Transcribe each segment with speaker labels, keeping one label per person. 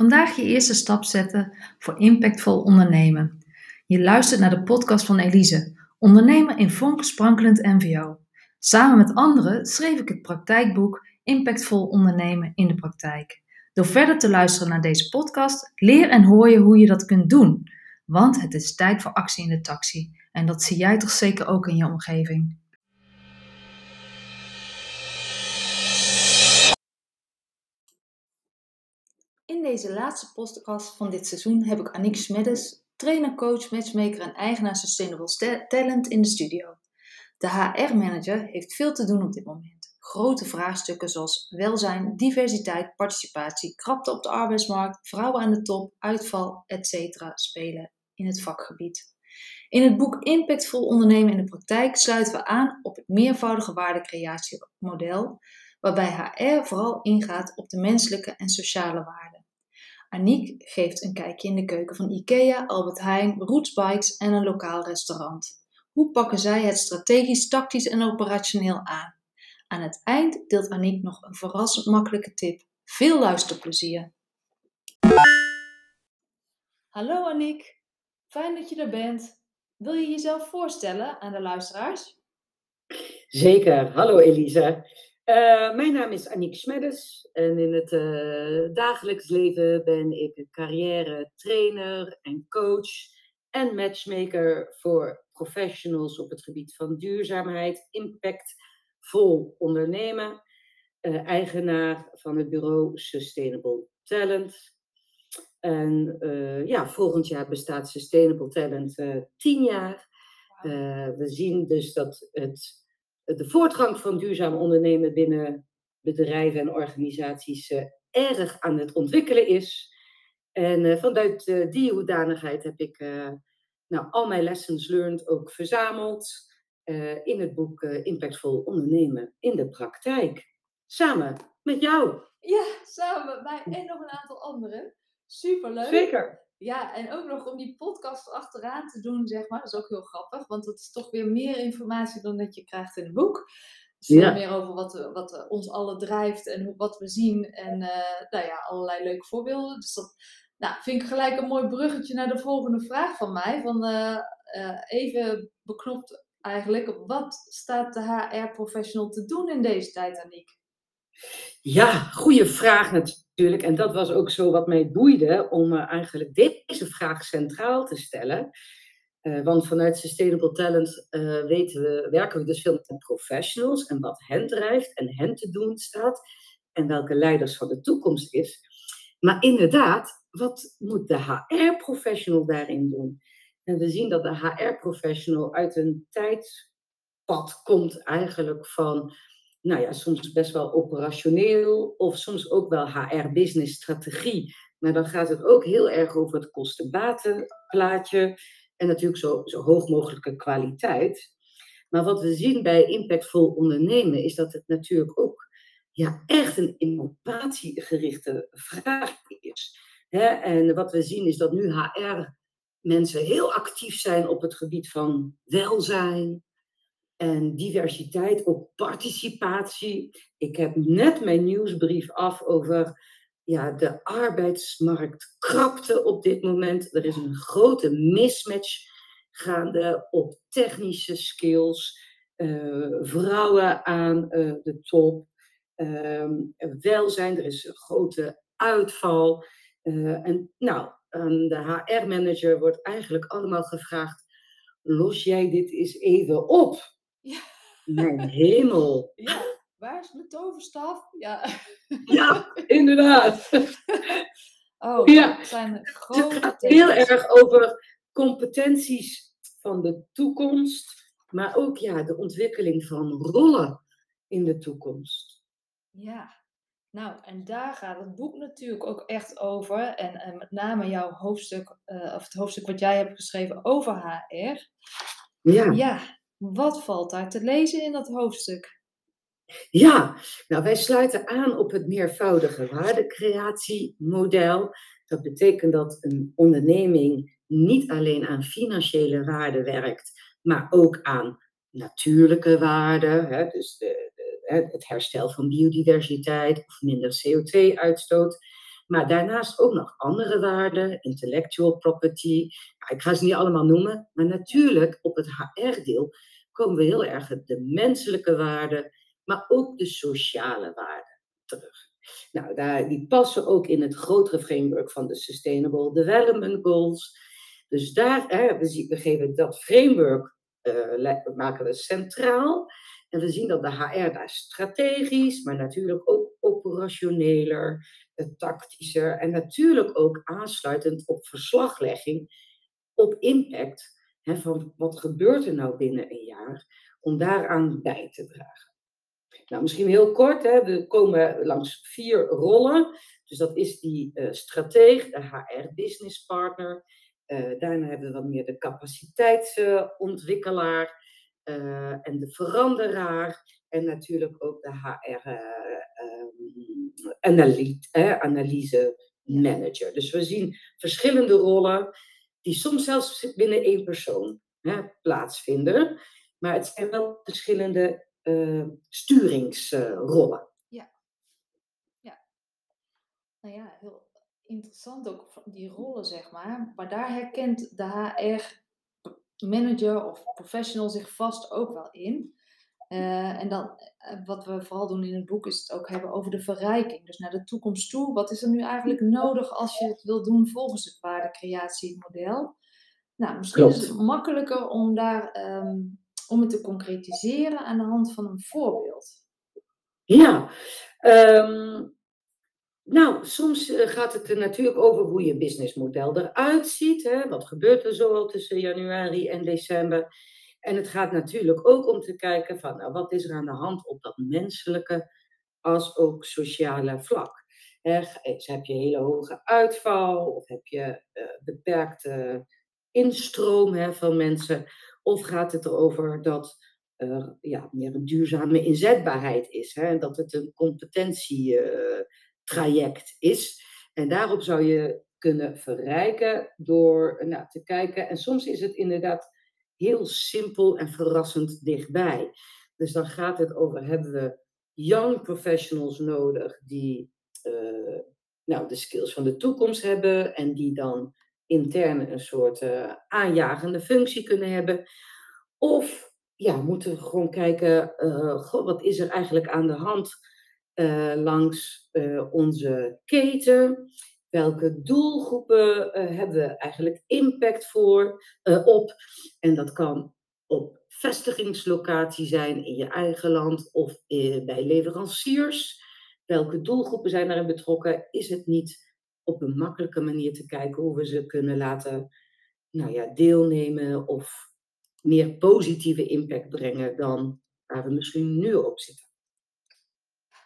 Speaker 1: Vandaag je eerste stap zetten voor impactvol ondernemen. Je luistert naar de podcast van Elise, ondernemer in Vonkensprankelend MVO. Samen met anderen schreef ik het praktijkboek Impactvol ondernemen in de praktijk. Door verder te luisteren naar deze podcast, leer en hoor je hoe je dat kunt doen. Want het is tijd voor actie in de taxi. En dat zie jij toch zeker ook in je omgeving. In deze laatste podcast van dit seizoen heb ik Aniek Smeddes, trainer, coach, matchmaker en eigenaar Sustainable Talent in de studio. De HR-manager heeft veel te doen op dit moment. Grote vraagstukken zoals welzijn, diversiteit, participatie, krapte op de arbeidsmarkt, vrouwen aan de top, uitval, etc. spelen in het vakgebied. In het boek Impactvol ondernemen in de praktijk sluiten we aan op het meervoudige waardecreatiemodel, waarbij HR vooral ingaat op de menselijke en sociale waarden. Aniek geeft een kijkje in de keuken van IKEA, Albert Heijn, Roots Bikes en een lokaal restaurant. Hoe pakken zij het strategisch, tactisch en operationeel aan? Aan het eind deelt Aniek nog een verrassend makkelijke tip. Veel luisterplezier! Hallo Aniek, fijn dat je er bent. Wil je jezelf voorstellen aan de luisteraars?
Speaker 2: Zeker. Hallo Elisa. Uh, mijn naam is Aniek Smeddes en in het uh, dagelijks leven ben ik carrière trainer en coach en matchmaker voor professionals op het gebied van duurzaamheid, impact, vol ondernemen, uh, eigenaar van het bureau Sustainable Talent. En ja, volgend jaar bestaat Sustainable Talent tien jaar. we zien dus dat het de voortgang van duurzaam ondernemen binnen bedrijven en organisaties uh, erg aan het ontwikkelen is. En uh, vanuit uh, die hoedanigheid heb ik nou, al mijn lessons learned ook verzameld in het boek Impactvol ondernemen in de praktijk. Samen met jou.
Speaker 1: Ja, samen met mij en nog een aantal anderen. Superleuk.
Speaker 2: Zeker.
Speaker 1: Ja, en ook nog om die podcast achteraan te doen, zeg maar. Dat is ook heel grappig, want het is toch weer meer informatie dan dat je krijgt in het boek. Dus ja. meer over wat, wat ons allen drijft en hoe, wat we zien. En uh, nou ja, allerlei leuke voorbeelden. Dus dat nou, vind ik gelijk een mooi bruggetje naar de volgende vraag van mij. Van, uh, uh, even beknopt eigenlijk. Wat staat de HR-professional te doen in deze tijd, Aniek?
Speaker 2: Ja, goede vraag natuurlijk. En dat was ook zo wat mij boeide om uh, eigenlijk deze vraag centraal te stellen. Uh, want vanuit Sustainable Talent uh, weten we, werken we dus veel met professionals en wat hen drijft en hen te doen staat en welke leiders van de toekomst is. Maar inderdaad, wat moet de HR-professional daarin doen? En we zien dat de HR-professional uit een tijdpad komt eigenlijk van nou ja, soms best wel operationeel of soms ook wel HR-business strategie. Maar dan gaat het ook heel erg over het kosten-batenplaatje en natuurlijk zo, zo hoog mogelijke kwaliteit. Maar wat we zien bij impactvol ondernemen is dat het natuurlijk ook ja, echt een innovatiegerichte vraag is. En wat we zien is dat nu HR-mensen heel actief zijn op het gebied van welzijn, en diversiteit, ook participatie. Ik heb net mijn nieuwsbrief af over ja, de arbeidsmarkt krapte op dit moment. Er is een grote mismatch gaande op technische skills, uh, vrouwen aan uh, de top, uh, welzijn, er is een grote uitval. Uh, en nou, de HR-manager wordt eigenlijk allemaal gevraagd: los jij dit eens even op? Ja. Mijn hemel.
Speaker 1: Ja, waar is mijn toverstaf? Ja,
Speaker 2: ja inderdaad.
Speaker 1: Oh, ja. dat zijn grote
Speaker 2: Het gaat heel erg over competenties van de toekomst, maar ook ja, de ontwikkeling van rollen in de toekomst.
Speaker 1: Ja, nou, en daar gaat het boek natuurlijk ook echt over. En, en met name jouw hoofdstuk, uh, of het hoofdstuk wat jij hebt geschreven over HR.
Speaker 2: Ja.
Speaker 1: Ja, wat valt daar te lezen in dat hoofdstuk?
Speaker 2: Ja, nou wij sluiten aan op het meervoudige waardecreatiemodel. Dat betekent dat een onderneming niet alleen aan financiële waarden werkt, maar ook aan natuurlijke waarden, hè, dus de, de, het herstel van biodiversiteit of minder CO2-uitstoot, Maar daarnaast ook nog andere waarden, intellectual property. ik ga ze niet allemaal noemen, maar natuurlijk op het HR-deel komen we heel erg de menselijke waarden, maar ook de sociale waarden terug. Nou, daar, die passen ook in het grotere framework van de Sustainable Development Goals. Dus daar, hè, we, we geven dat framework, uh, maken we centraal. En we zien dat de HR daar strategisch, maar natuurlijk ook operationeler, eh, tactischer en natuurlijk ook aansluitend op verslaglegging, op impact hè, van wat gebeurt er nou binnen een jaar, om daaraan bij te dragen. Nou, misschien heel kort, hè, we komen langs vier rollen. Dus dat is die uh, strateeg, de HR-business partner. Uh, daarna hebben we wat meer de capaciteitsontwikkelaar uh, en de veranderaar. En natuurlijk ook de HR-analyse um, manager. Dus we zien verschillende rollen die soms zelfs binnen één persoon hè, plaatsvinden. Maar het zijn wel verschillende uh, sturingsrollen.
Speaker 1: ja. ja. Nou ja, heel interessant ook die rollen, zeg maar. Maar daar herkent de HR-manager of professional zich vast ook wel in. Uh, en dan, uh, wat we vooral doen in het boek, is het ook hebben over de verrijking. Dus naar de toekomst toe. Wat is er nu eigenlijk nodig als je het wil doen volgens het waardecreatiemodel? Nou, misschien Klopt. is het makkelijker om daar um, om het te concretiseren aan de hand van een voorbeeld?
Speaker 2: Ja, um, nou, soms eh, gaat het er natuurlijk over hoe je businessmodel eruit ziet. Hè? Wat gebeurt er zoal tussen januari en december? En het gaat natuurlijk ook om te kijken van nou, wat is er aan de hand op dat menselijke als ook sociale vlak. Heb je hele hoge uitval of heb je uh, beperkte instroom van mensen? Of gaat het erover dat er ja, meer een duurzame inzetbaarheid is? Hè? Dat het een competentietraject is. En daarop zou je kunnen verrijken door nou, te kijken. En soms is het inderdaad heel simpel en verrassend dichtbij. Dus dan gaat het over, hebben we young professionals nodig die uh, nou, de skills van de toekomst hebben en die dan intern een soort uh, aanjagende functie kunnen hebben. Of ja, moeten we gewoon kijken, God, wat is er eigenlijk aan de hand uh, langs onze keten? Welke doelgroepen hebben we eigenlijk impact voor, op? En dat kan op vestigingslocatie zijn in je eigen land of bij leveranciers. Welke doelgroepen zijn daarin betrokken? Is het niet op een makkelijke manier te kijken hoe we ze kunnen laten nou ja, deelnemen of meer positieve impact brengen dan waar we misschien nu op zitten.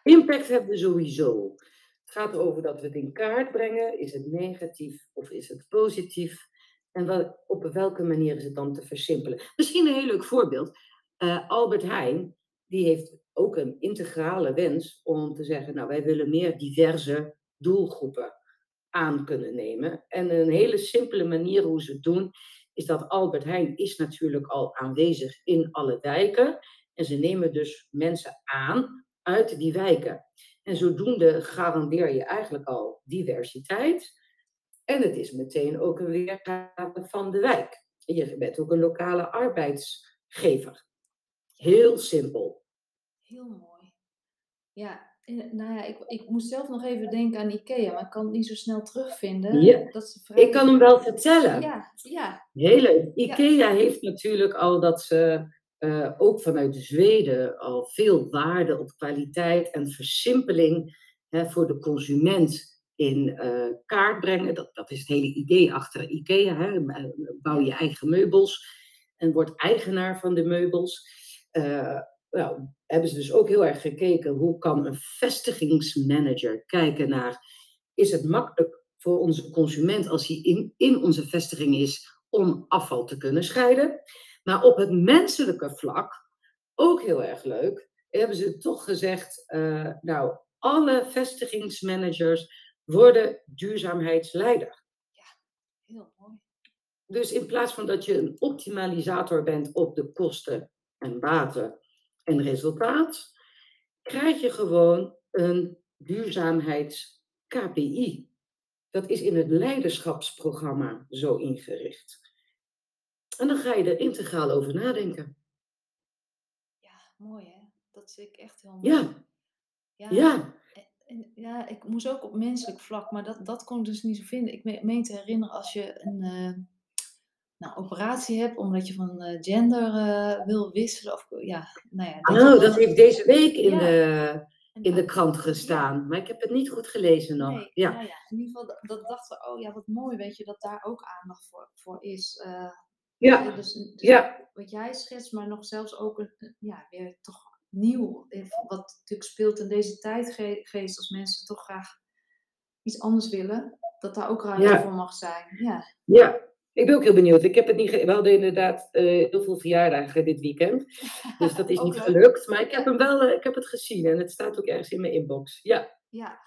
Speaker 2: Impact hebben we sowieso. Het gaat erover dat we het in kaart brengen. Is het negatief of is het positief? En op welke manier is het dan te versimpelen? Misschien een heel leuk voorbeeld. Uh, Albert Heijn, die heeft ook een integrale wens om te zeggen, nou wij willen meer diverse doelgroepen aan kunnen nemen. En een hele simpele manier hoe ze het doen, is dat Albert Heijn is natuurlijk al aanwezig in alle wijken. En ze nemen dus mensen aan uit die wijken. En zodoende garandeer je eigenlijk al diversiteit. En het is meteen ook een weergave van de wijk. Je bent ook een lokale arbeidsgever. Heel simpel.
Speaker 1: Heel mooi. Ja, nou ja, ik, ik moest zelf nog even denken aan Ikea, maar ik kan het niet zo snel terugvinden.
Speaker 2: Ja. Dat is Ik kan hem wel vertellen.
Speaker 1: Ja, ja.
Speaker 2: Heel leuk. Ikea heeft natuurlijk al dat ze uh, ook vanuit Zweden al veel waarde op kwaliteit en versimpeling hè, voor de consument in uh, kaart brengen. Dat, dat is het hele idee achter Ikea. Hè. Bouw je eigen meubels en word eigenaar van de meubels. Uh, nou, hebben ze dus ook heel erg gekeken hoe kan een vestigingsmanager kijken naar is het makkelijk voor onze consument als hij in, in onze vestiging is om afval te kunnen scheiden. Maar op het menselijke vlak, ook heel erg leuk, hebben ze toch gezegd, uh, nou, alle vestigingsmanagers worden duurzaamheidsleider.
Speaker 1: Ja, heel mooi.
Speaker 2: Dus in plaats van dat je een optimalisator bent op de kosten en baten en resultaat, krijg je gewoon een duurzaamheids-KPI dat is in het leiderschapsprogramma zo ingericht. En dan ga je er integraal over nadenken.
Speaker 1: Ja, mooi hè? Dat zie ik echt heel mooi.
Speaker 2: Ja.
Speaker 1: Ja,
Speaker 2: Ja.
Speaker 1: en, ja, ik moest ook op menselijk vlak, maar dat, dat kon ik dus niet zo vinden. Ik me- meen te herinneren als je een eh, nou, operatie hebt omdat je van eh, gender eh, wil wisselen. Of, ja, nou ja, dat,
Speaker 2: Oh, dat heeft deze week in,
Speaker 1: Ja.
Speaker 2: de, in de krant gestaan. Maar ik heb het niet goed gelezen nog.
Speaker 1: Nee,
Speaker 2: Ja.
Speaker 1: nou ja, in ieder geval, dat, dat dachten we, oh ja, wat mooi, weet je, dat daar ook aandacht voor, voor is. Eh,
Speaker 2: Ja.
Speaker 1: dus, dus
Speaker 2: Ja.
Speaker 1: wat jij schetst, maar nog zelfs ook een, een- ja, weer toch nieuw. eh, Wat natuurlijk speelt in deze tijdgeest, als mensen toch graag iets anders willen, dat daar ook ruimte
Speaker 2: Ja.
Speaker 1: voor mag zijn. Ja,
Speaker 2: Ja, ik ben ook heel benieuwd. Ik heb het niet ge- We hadden inderdaad eh, heel veel verjaardagen dit weekend. Dus dat is niet
Speaker 1: leuk.
Speaker 2: gelukt. Maar ik heb hem wel eh, ik heb het gezien en het staat ook ergens in mijn inbox. Ja,
Speaker 1: ja.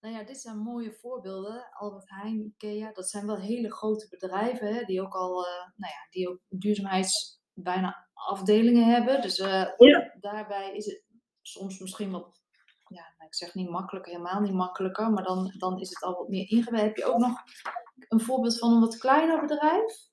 Speaker 1: Nou ja, dit zijn mooie voorbeelden. Albert Heijn, Ikea, dat zijn wel hele grote bedrijven, hè, die ook al, eh, nou ja, die ook duurzaamheids bijna afdelingen hebben. Dus eh,
Speaker 2: Ja.
Speaker 1: daarbij is het soms misschien wat, ja, nou, ik zeg niet makkelijker, helemaal niet makkelijker, maar dan, dan is het al wat meer ingewikkeld. Heb je ook nog een voorbeeld van een wat kleiner bedrijf?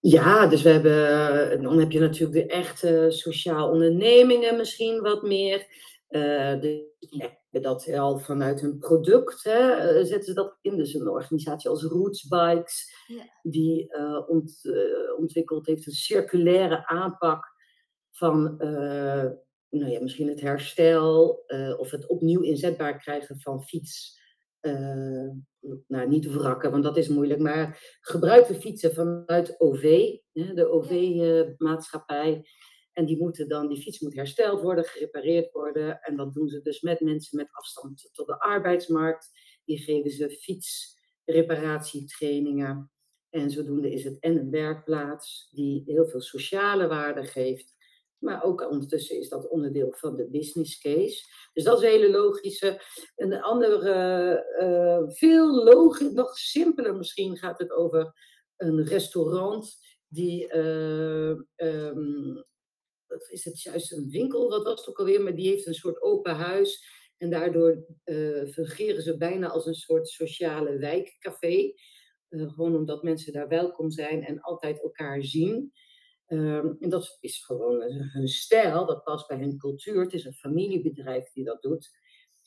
Speaker 2: ja dus we hebben, dan heb je natuurlijk de echte sociaal ondernemingen misschien wat meer. Eh de, ja, dat al vanuit hun product hè, eh, zetten ze dat in. Dus een organisatie als Roots Bikes,
Speaker 1: Ja.
Speaker 2: die eh, ont, ontwikkeld heeft een circulaire aanpak van nou ja, misschien het herstel of het opnieuw inzetbaar krijgen van fiets. nou, niet wrakken, want dat is moeilijk, maar gebruikte fietsen vanuit OV, hè, de OV-maatschappij. En die, moeten dan, die fiets moet hersteld worden, gerepareerd worden. En dat doen ze dus met mensen met afstand tot de arbeidsmarkt. Die geven ze fietsreparatietrainingen. En zodoende is het en een werkplaats die heel veel sociale waarde geeft. Maar ook ondertussen is dat onderdeel van de business case. Dus dat is een hele logische. Een andere, eh, veel logisch, nog simpeler misschien gaat het over een restaurant die, ehm, wat is het juist een winkel, wat was het ook alweer, maar die heeft een soort open huis. En daardoor eh, fungeren ze bijna als een soort sociale wijkcafé. Eh, gewoon omdat mensen daar welkom zijn en altijd elkaar zien. Ehm, en dat is gewoon hun stijl, dat past bij hun cultuur. Het is een familiebedrijf die dat doet.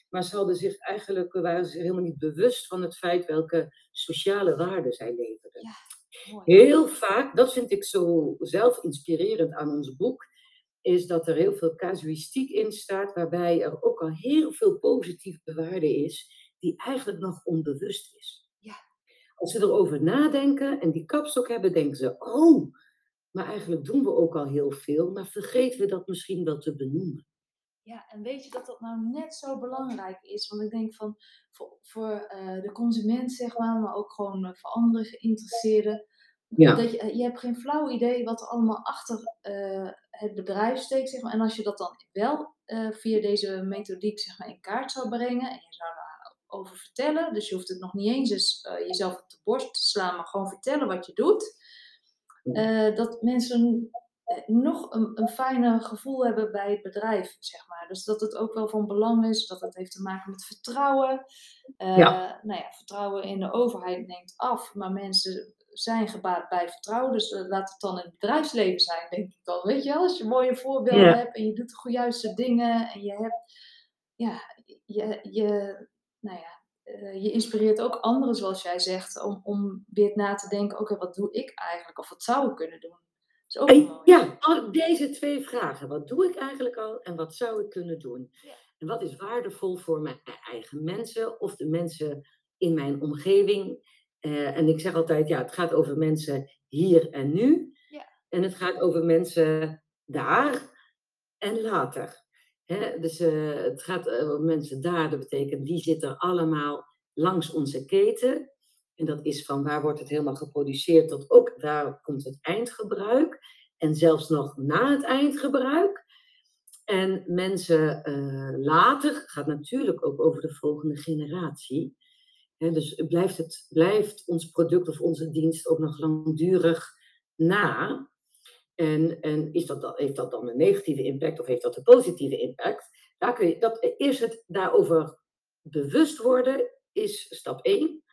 Speaker 2: Maar ze hadden zich eigenlijk, waren zich helemaal niet bewust van het feit welke sociale waarden zij leverden.
Speaker 1: Ja.
Speaker 2: Heel vaak, dat vind ik zo zelf inspirerend aan ons boek, is dat er heel veel casuïstiek in staat, waarbij er ook al heel veel positieve waarde is, die eigenlijk nog onbewust is.
Speaker 1: Ja.
Speaker 2: Als ze erover nadenken en die kapstok hebben, denken ze, oh, maar eigenlijk doen we ook al heel veel, maar vergeten we dat misschien wel te benoemen.
Speaker 1: Ja, en weet je dat dat nou net zo belangrijk is? Want ik denk van voor, voor eh, de consument, zeg maar, maar ook gewoon eh, voor andere geïnteresseerden.
Speaker 2: Ja.
Speaker 1: Dat je, eh, je hebt geen flauw idee wat er allemaal achter het bedrijf steekt, zeg maar. En als je dat dan wel eh, via deze methodiek, zeg maar, in kaart zou brengen en je zou daarover vertellen, dus je hoeft het nog niet eens eh, jezelf op de borst te slaan, maar gewoon vertellen wat je doet, eh, dat mensen nog een, een fijner gevoel hebben bij het bedrijf, zeg maar. Dus dat het ook wel van belang is, dat het heeft te maken met vertrouwen.
Speaker 2: Ja.
Speaker 1: Nou ja, vertrouwen in de overheid neemt af, maar mensen zijn gebaat bij vertrouwen. Dus eh, laat het dan in het bedrijfsleven zijn, denk ik dan. Weet je wel, als je mooie voorbeelden hebt en je doet de goede juiste dingen en je hebt, ja, je, je, nou ja, eh, je inspireert ook anderen, zoals jij zegt, om, om weer na te denken, oké, wat doe ik eigenlijk? Of wat zou ik kunnen doen? Is ook
Speaker 2: En
Speaker 1: mooi.
Speaker 2: ja, al deze twee vragen. Wat doe ik eigenlijk al en wat zou ik kunnen doen?
Speaker 1: Ja.
Speaker 2: En wat is waardevol voor mijn eigen mensen of de mensen in mijn omgeving? Eh, en ik zeg altijd, ja, het gaat over mensen hier en nu.
Speaker 1: Ja.
Speaker 2: En het gaat over mensen daar en later. Hè? Dus eh, het gaat over mensen daar, dat betekent die zitten allemaal langs onze keten. En dat is van waar wordt het helemaal geproduceerd tot ook waar komt het eindgebruik. En zelfs nog na het eindgebruik. En mensen eh, later gaat natuurlijk ook over de volgende generatie. Dus blijft, het, blijft ons product of onze dienst ook nog langdurig na. En, en is dat heeft dat dan een negatieve impact of heeft dat een positieve impact? Daar kun je, dat, eerst het daarover bewust worden is stap 1.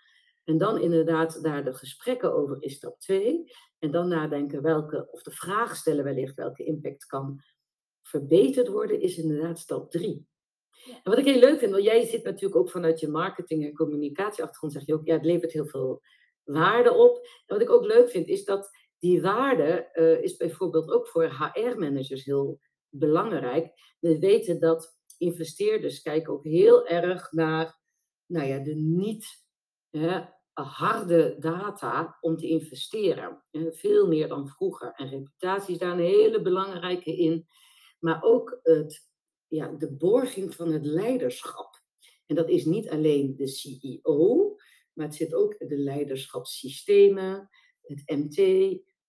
Speaker 2: En dan inderdaad daar de gesprekken over is stap 2. En dan nadenken welke, of de vraag stellen wellicht welke impact kan verbeterd worden, is inderdaad stap 3. En wat ik heel leuk vind, want jij zit natuurlijk ook vanuit je marketing- en communicatieachtergrond, zeg je ook, ja, het levert heel veel waarde op. En wat ik ook leuk vind, is dat die waarde uh, is bijvoorbeeld ook voor HR-managers heel belangrijk. We weten dat investeerders kijken ook heel erg naar nou ja, de niet harde data om te investeren. veel meer dan vroeger. En reputatie is daar een hele belangrijke in. Maar ook het, ja, de borging van het leiderschap. En dat is niet alleen de CEO, maar het zit ook de leiderschapssystemen, het MT,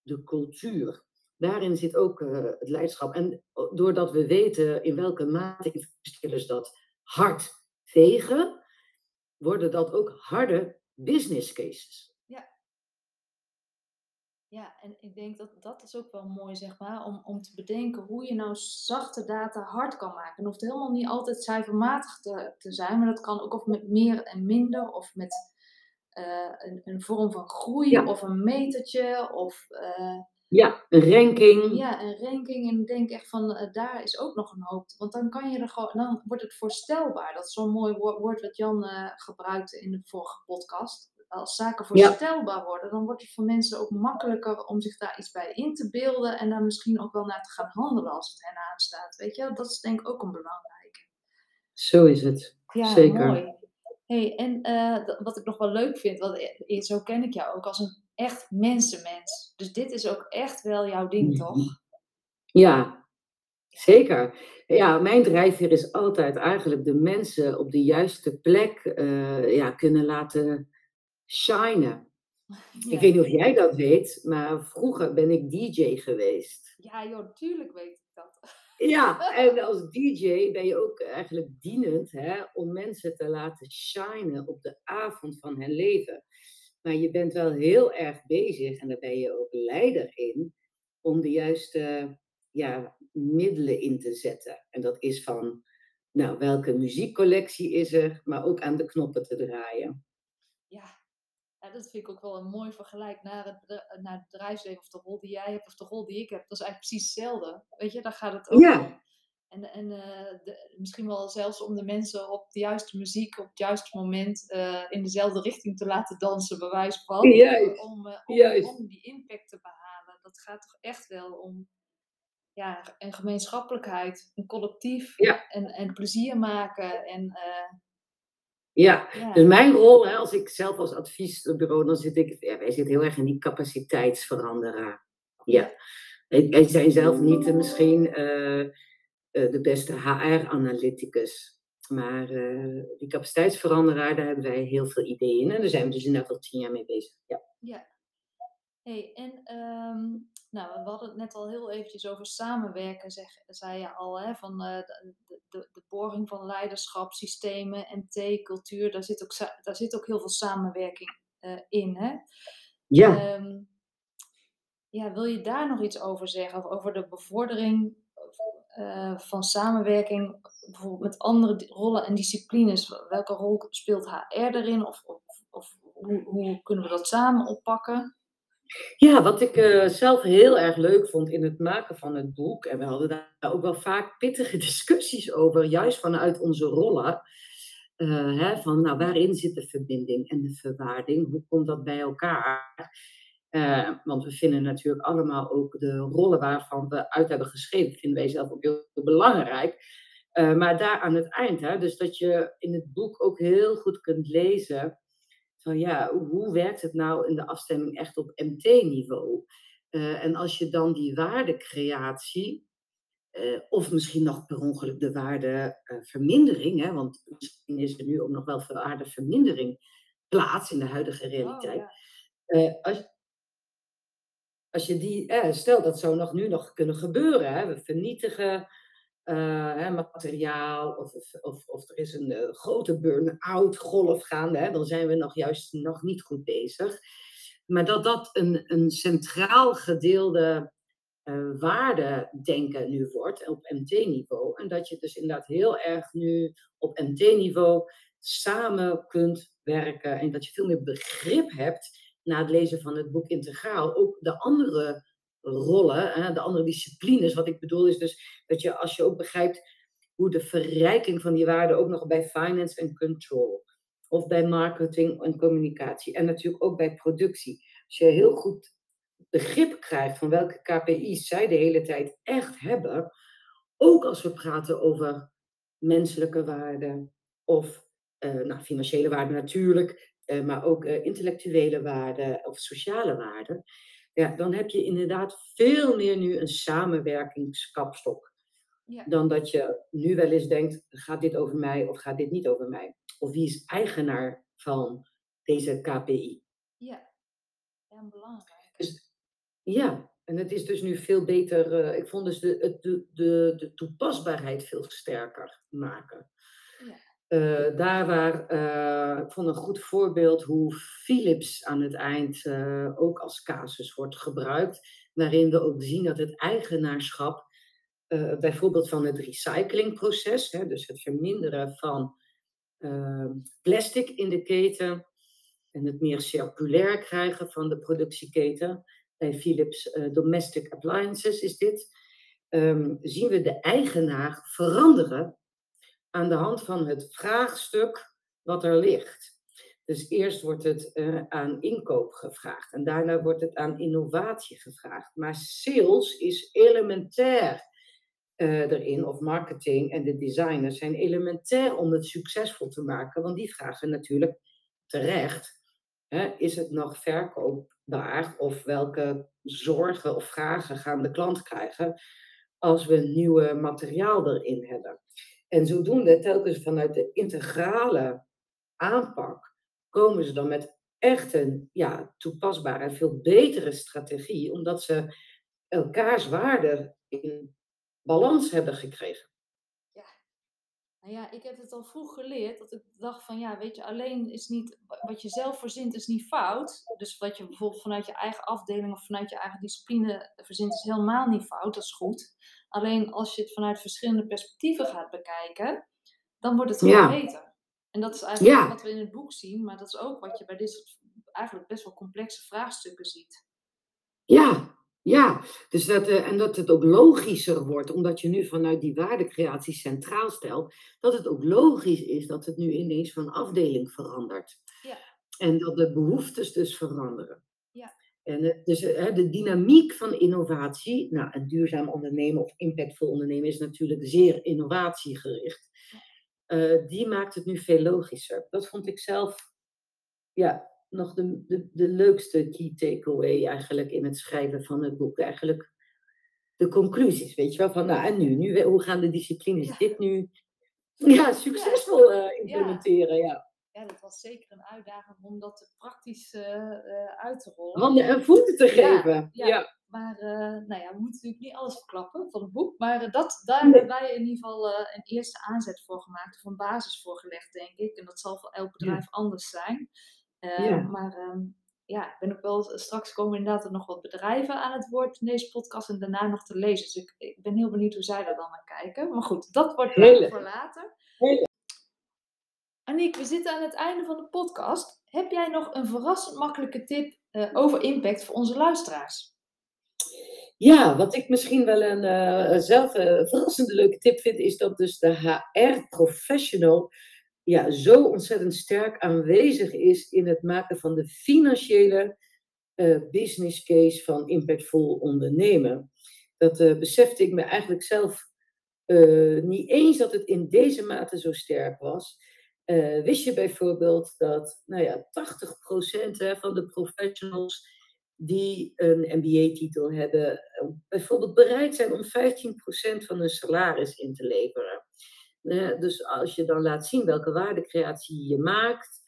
Speaker 2: de cultuur. Daarin zit ook uh, het leiderschap. En doordat we weten in welke mate investeerders dat hard vegen, worden dat ook harde business cases.
Speaker 1: Ja. En ik denk dat dat is ook wel mooi, zeg maar, om, om te bedenken hoe je nou zachte data hard kan maken. Het hoeft helemaal niet altijd cijfermatig te, te zijn, maar dat kan ook of met meer en minder, of met uh, een, een, vorm van groei, of een metertje, of... Uh,
Speaker 2: ja, een ranking.
Speaker 1: Ja, een ranking. En ik denk echt van, uh, daar is ook nog een hoop. Want dan kan je er gewoon, dan wordt het voorstelbaar. Dat is zo'n mooi woord wat Jan gebruikte in de vorige podcast. Als zaken voorstelbaar ja. worden, dan wordt het voor mensen ook makkelijker om zich daar iets bij in te beelden. En daar misschien ook wel naar te gaan handelen als het hen aanstaat. Weet je, dat is denk ik ook een belangrijke.
Speaker 2: Zo is het. Ja, Zeker.
Speaker 1: mooi. Hey, en uh, wat ik nog wel leuk vind, want zo ken ik jou ook als een echt mensenmens. Dus dit is ook echt wel jouw ding, mhm. toch?
Speaker 2: Ja, zeker. Ja, mijn drijfveer is altijd eigenlijk de mensen op de juiste plek uh, ja, kunnen laten shinen. Ik weet niet of jij dat weet, maar vroeger ben ik DJ geweest.
Speaker 1: Ja, joh, natuurlijk weet ik dat.
Speaker 2: Ja, en als DJ ben je ook eigenlijk dienend hè, om mensen te laten shinen op de avond van hun leven. Maar je bent wel heel erg bezig, en daar ben je ook leider in, om de juiste ja, middelen in te zetten. En dat is van, nou, welke muziekcollectie is er, maar ook aan de knoppen te draaien.
Speaker 1: Ja, dat vind ik ook wel een mooi vergelijk naar het, naar het bedrijfsleven of de rol die jij hebt of de rol die ik heb. Dat is eigenlijk precies hetzelfde. Weet je, daar gaat het ook ja. om. En, en uh, de, misschien wel zelfs om de mensen op de juiste muziek, op het juiste moment uh, in dezelfde richting te laten dansen, bij wijze van.
Speaker 2: Juist.
Speaker 1: Om, uh, om, Juist. om, die impact te behalen. Dat gaat toch echt wel om ja, een gemeenschappelijkheid, een collectief
Speaker 2: ja.
Speaker 1: en, en plezier maken. En,
Speaker 2: ja. ja. dus mijn rol, hè, als ik zelf als adviesbureau, dan zit ik, ja, wij zitten heel erg in die capaciteitsveranderaar. Ja. Wij zijn zelf niet misschien eh, de beste HR-analyticus. Maar uh, die capaciteitsveranderaar, daar hebben wij heel veel ideeën in. En daar zijn we dus inderdaad al tien jaar mee bezig. Ja.
Speaker 1: ja. Hey, en um, nou, we hadden het net al heel eventjes over samenwerken, zeg, zei je al, hè, van uh, de, de, de boring van leiderschap, systemen, MT, cultuur, daar zit ook, daar zit ook heel veel samenwerking uh, in. Hè?
Speaker 2: Ja.
Speaker 1: Um, ja, wil je daar nog iets over zeggen? Of over de bevordering uh, van samenwerking bijvoorbeeld met andere rollen en disciplines? Welke rol speelt HR erin? Of, of, of hoe, hoe, kunnen we dat samen oppakken?
Speaker 2: Ja, wat ik uh, zelf heel erg leuk vond in het maken van het boek, en we hadden daar ook wel vaak pittige discussies over, juist vanuit onze rollen. Uh, hè, van nou, waarin zit de verbinding en de verwaarding? Hoe komt dat bij elkaar? Uh, want we vinden natuurlijk allemaal ook de rollen waarvan we uit hebben geschreven, vinden wij zelf ook heel, belangrijk. Maar daar aan het eind, hè, dus dat je in het boek ook heel goed kunt lezen van ja, hoe werkt het nou in de afstemming echt op MT-niveau? Uh, eh, en als je dan die waardecreatie, of misschien nog per ongeluk de waardevermindering, hè, want misschien is er nu ook nog wel waardevermindering plaats in de huidige realiteit. Oh, ja. als, als je die, eh, stel dat zou nog nu nog kunnen gebeuren, hè, we vernietigen uh, hè, materiaal of, of, of er is een uh, grote burn-out golf gaande, hè, dan zijn we nog juist nog niet goed bezig. Maar dat dat een, een centraal gedeelde uh, waardedenken nu wordt op MT-niveau. En dat je dus inderdaad heel erg nu op MT-niveau samen kunt werken en dat je veel meer begrip hebt na het lezen van het boek Integraal. Ook de andere rollen, hè, de andere disciplines. Wat ik bedoel is dus dat je als je ook begrijpt hoe de verrijking van die waarden ook nog bij finance en control of bij marketing en communicatie en natuurlijk ook bij productie. Als je heel goed begrip krijgt van welke KPI's zij de hele tijd echt hebben, ook als we praten over menselijke waarden of uh, nou, financiële waarden natuurlijk, uh, maar ook uh, intellectuele waarden of sociale waarden, ja, dan heb je inderdaad veel meer nu een samenwerkingskapstok. Ja. Dan dat je nu wel eens denkt, gaat dit over mij of gaat dit niet over mij? Of wie is eigenaar van deze KPI?
Speaker 1: Ja, ja belangrijk.
Speaker 2: Dus, ja, en het is dus nu veel beter, uh, ik vond dus de, de, de, de toepasbaarheid veel sterker maken. Uh, daar waar, uh, ik vond een goed voorbeeld hoe Philips aan het eind ook als casus wordt gebruikt, waarin we ook zien dat het eigenaarschap bijvoorbeeld van het recyclingproces, hè, dus het verminderen van plastic in de keten en het meer circulair krijgen van de productieketen, bij Philips Domestic Appliances is dit, um, zien we de eigenaar veranderen aan de hand van het vraagstuk wat er ligt. Dus eerst wordt het uh, aan inkoop gevraagd en daarna wordt het aan innovatie gevraagd. Maar sales is elementair uh, erin, of marketing en de designers zijn elementair om het succesvol te maken, want die vragen natuurlijk terecht, is het nog verkoop waar of welke zorgen of vragen gaan de klant krijgen als we nieuwe materiaal erin hebben. En zodoende, telkens vanuit de integrale aanpak, komen ze dan met echt een ja, toepasbare en veel betere strategie, omdat ze elkaars waarden in balans hebben gekregen.
Speaker 1: Nou ja, ik heb het al vroeg geleerd dat ik dacht van ja, weet je, alleen is niet, wat je zelf verzint is niet fout. Dus wat je bijvoorbeeld vanuit je eigen afdeling of vanuit je eigen discipline verzint is helemaal niet fout, dat is goed. Alleen als je het vanuit verschillende perspectieven gaat bekijken, dan wordt het gewoon beter. En dat is eigenlijk wat we in het boek zien, maar dat is ook wat je bij dit soort eigenlijk best wel complexe vraagstukken ziet.
Speaker 2: Ja, ja, dus dat, uh, en dat het ook logischer wordt, omdat je nu vanuit die waardecreatie centraal stelt, dat het ook logisch is dat het nu ineens van afdeling verandert. Ja. En dat de behoeftes dus veranderen. Ja. En dus uh, de dynamiek van innovatie, nou, een duurzaam ondernemen of impactvol ondernemen is natuurlijk zeer innovatiegericht. Ja. die maakt het nu veel logischer. Dat vond ik zelf ja, nog de, de, de leukste key takeaway eigenlijk in het schrijven van het boek. Eigenlijk de conclusies, weet je wel, van nou en nu, nu hoe gaan de disciplines dit nu ja, succesvol uh, implementeren, ja.
Speaker 1: ja. dat was zeker een uitdaging om dat praktisch uh, uit te rollen.
Speaker 2: Handen en voeten te geven. Ja,
Speaker 1: maar nou ja, we moeten natuurlijk niet alles verklappen van het boek. Maar dat, daar hebben wij in ieder geval een eerste aanzet voor gemaakt, of een basis voor gelegd, denk ik. En dat zal voor elk bedrijf anders zijn. Ehm, maar ehm, ja, ik ben ook wel, straks komen inderdaad nog wat bedrijven aan het woord in deze podcast en daarna nog te lezen. Dus ik, ik ben heel benieuwd hoe zij daar dan naar kijken. Maar goed, dat wordt Hele. voor later. Hele. Aniek, we zitten aan het einde van de podcast. Heb jij nog een verrassend makkelijke tip uh, over impact voor onze luisteraars?
Speaker 2: Ja, wat ik misschien wel een uh, zelf verrassende leuke tip vind, is dat dus de HR-professional ja, zo ontzettend sterk aanwezig is in het maken van de financiële uh, business case van impactvol ondernemen. Dat uh, besefte ik me eigenlijk zelf uh, niet eens dat het in deze mate zo sterk was. wist je bijvoorbeeld dat nou ja, 80% hè, van de professionals die een MBA-titel hebben, bijvoorbeeld bereid zijn om 15% van hun salaris in te leveren dus als je dan laat zien welke waardecreatie je maakt,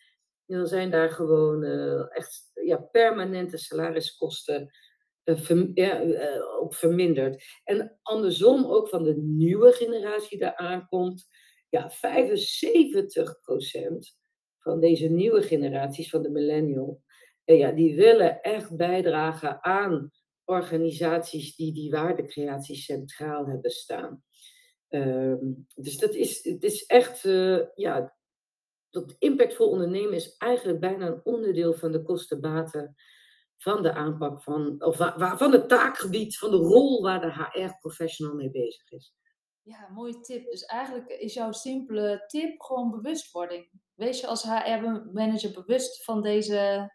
Speaker 2: dan zijn daar gewoon uh, echt ja, permanente salariskosten ja, uh, op verminderd. En andersom ook van de nieuwe generatie die aankomt, ja, 75% van deze nieuwe generaties, van de millennial, ja, die willen echt bijdragen aan organisaties die die waardecreatie centraal hebben staan. Ehm, dus dat is, het is echt, uh, ja, dat impactvol ondernemen is eigenlijk bijna een onderdeel van de kostenbaten van de aanpak van, of van het taakgebied, van de rol waar de HR-professional mee bezig is.
Speaker 1: Ja, mooie tip. Dus eigenlijk is jouw simpele tip gewoon bewustwording. Wees je als HR-manager bewust van deze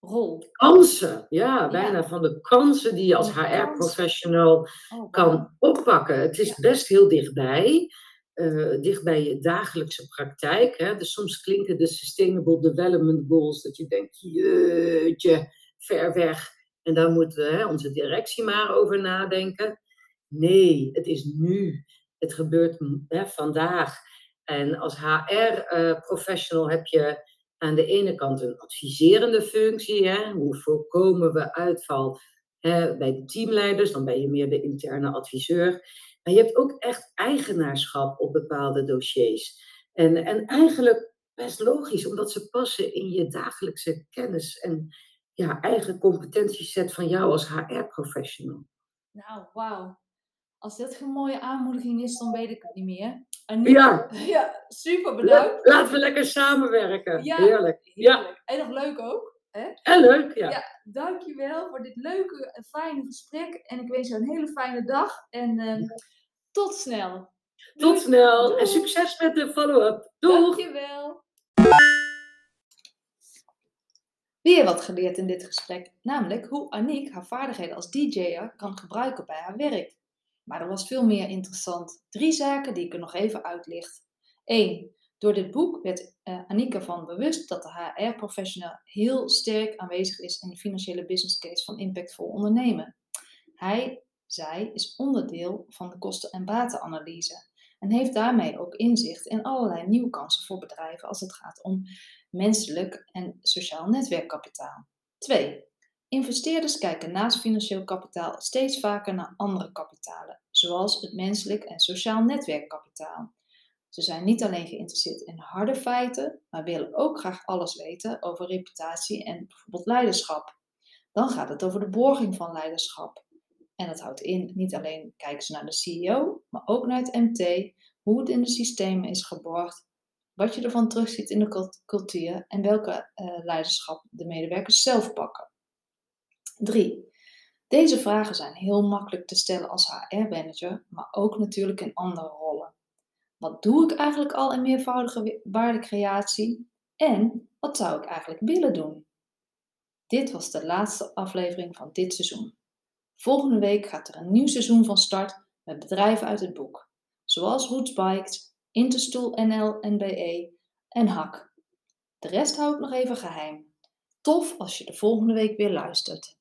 Speaker 1: rol?
Speaker 2: Kansen, ja, bijna van de kansen die je als HR-professional oh, kan oppakken. Het is best heel dichtbij. Uh, dicht bij je dagelijkse praktijk. Hè? Dus soms klinken de Sustainable Development Goals dat je denkt, jeetje, ver weg. En daar moet hè, onze directie maar over nadenken. Nee, het is nu. Het gebeurt hè, vandaag. En als HR-professional eh, heb je aan de ene kant een adviserende functie. Hè? Hoe voorkomen we uitval hè, bij de teamleiders? Dan ben je meer de interne adviseur. Maar je hebt ook echt eigenaarschap op bepaalde dossiers. En, en eigenlijk best logisch, omdat ze passen in je dagelijkse kennis en ja, eigen competentieset van jou als HR-professional.
Speaker 1: Nou, wauw. Als dit een mooie aanmoediging is, dan weet ik het niet meer.
Speaker 2: ja.
Speaker 1: ja, super bedankt.
Speaker 2: Laten we lekker samenwerken. Ja, heerlijk. Ja.
Speaker 1: En nog leuk ook. Hè?
Speaker 2: En leuk, ja. ja.
Speaker 1: Dankjewel voor dit leuke en fijne gesprek. En ik wens je een hele fijne dag. En uh, tot snel.
Speaker 2: Tot snel. En succes met de follow-up. Doeg.
Speaker 1: Dankjewel. Weer wat geleerd in dit gesprek, namelijk hoe Aniek haar vaardigheden als DJ'er kan gebruiken bij haar werk. Maar er was veel meer interessant. Drie zaken die ik er nog even uitlicht. 1. Door dit boek werd uh, Aniek ervan bewust dat de HR-professional heel sterk aanwezig is in de financiële business case van impactvol ondernemen. Hij, zij, is onderdeel van de kosten- en batenanalyse en heeft daarmee ook inzicht in allerlei nieuwe kansen voor bedrijven als het gaat om menselijk en sociaal netwerkkapitaal. 2. Investeerders kijken naast financieel kapitaal steeds vaker naar andere kapitalen, zoals het menselijk en sociaal netwerkkapitaal. Ze zijn niet alleen geïnteresseerd in harde feiten, maar willen ook graag alles weten over reputatie en bijvoorbeeld leiderschap. Dan gaat het over de borging van leiderschap. En dat houdt in niet alleen kijken ze naar de CEO, maar ook naar het MT, hoe het in de systemen is geborgd, wat je ervan terugziet in de cultuur en welke uh, leiderschap de medewerkers zelf pakken. 3. Deze vragen zijn heel makkelijk te stellen als HR-manager, maar ook natuurlijk in andere rollen. Wat doe ik eigenlijk al in meervoudige waardecreatie? En wat zou ik eigenlijk willen doen? Dit was de laatste aflevering van dit seizoen. Volgende week gaat er een nieuw seizoen van start met bedrijven uit het boek, zoals Roots Bikes, Interstool NL NBE en HAK. De rest hou ik nog even geheim. Tof als je de volgende week weer luistert.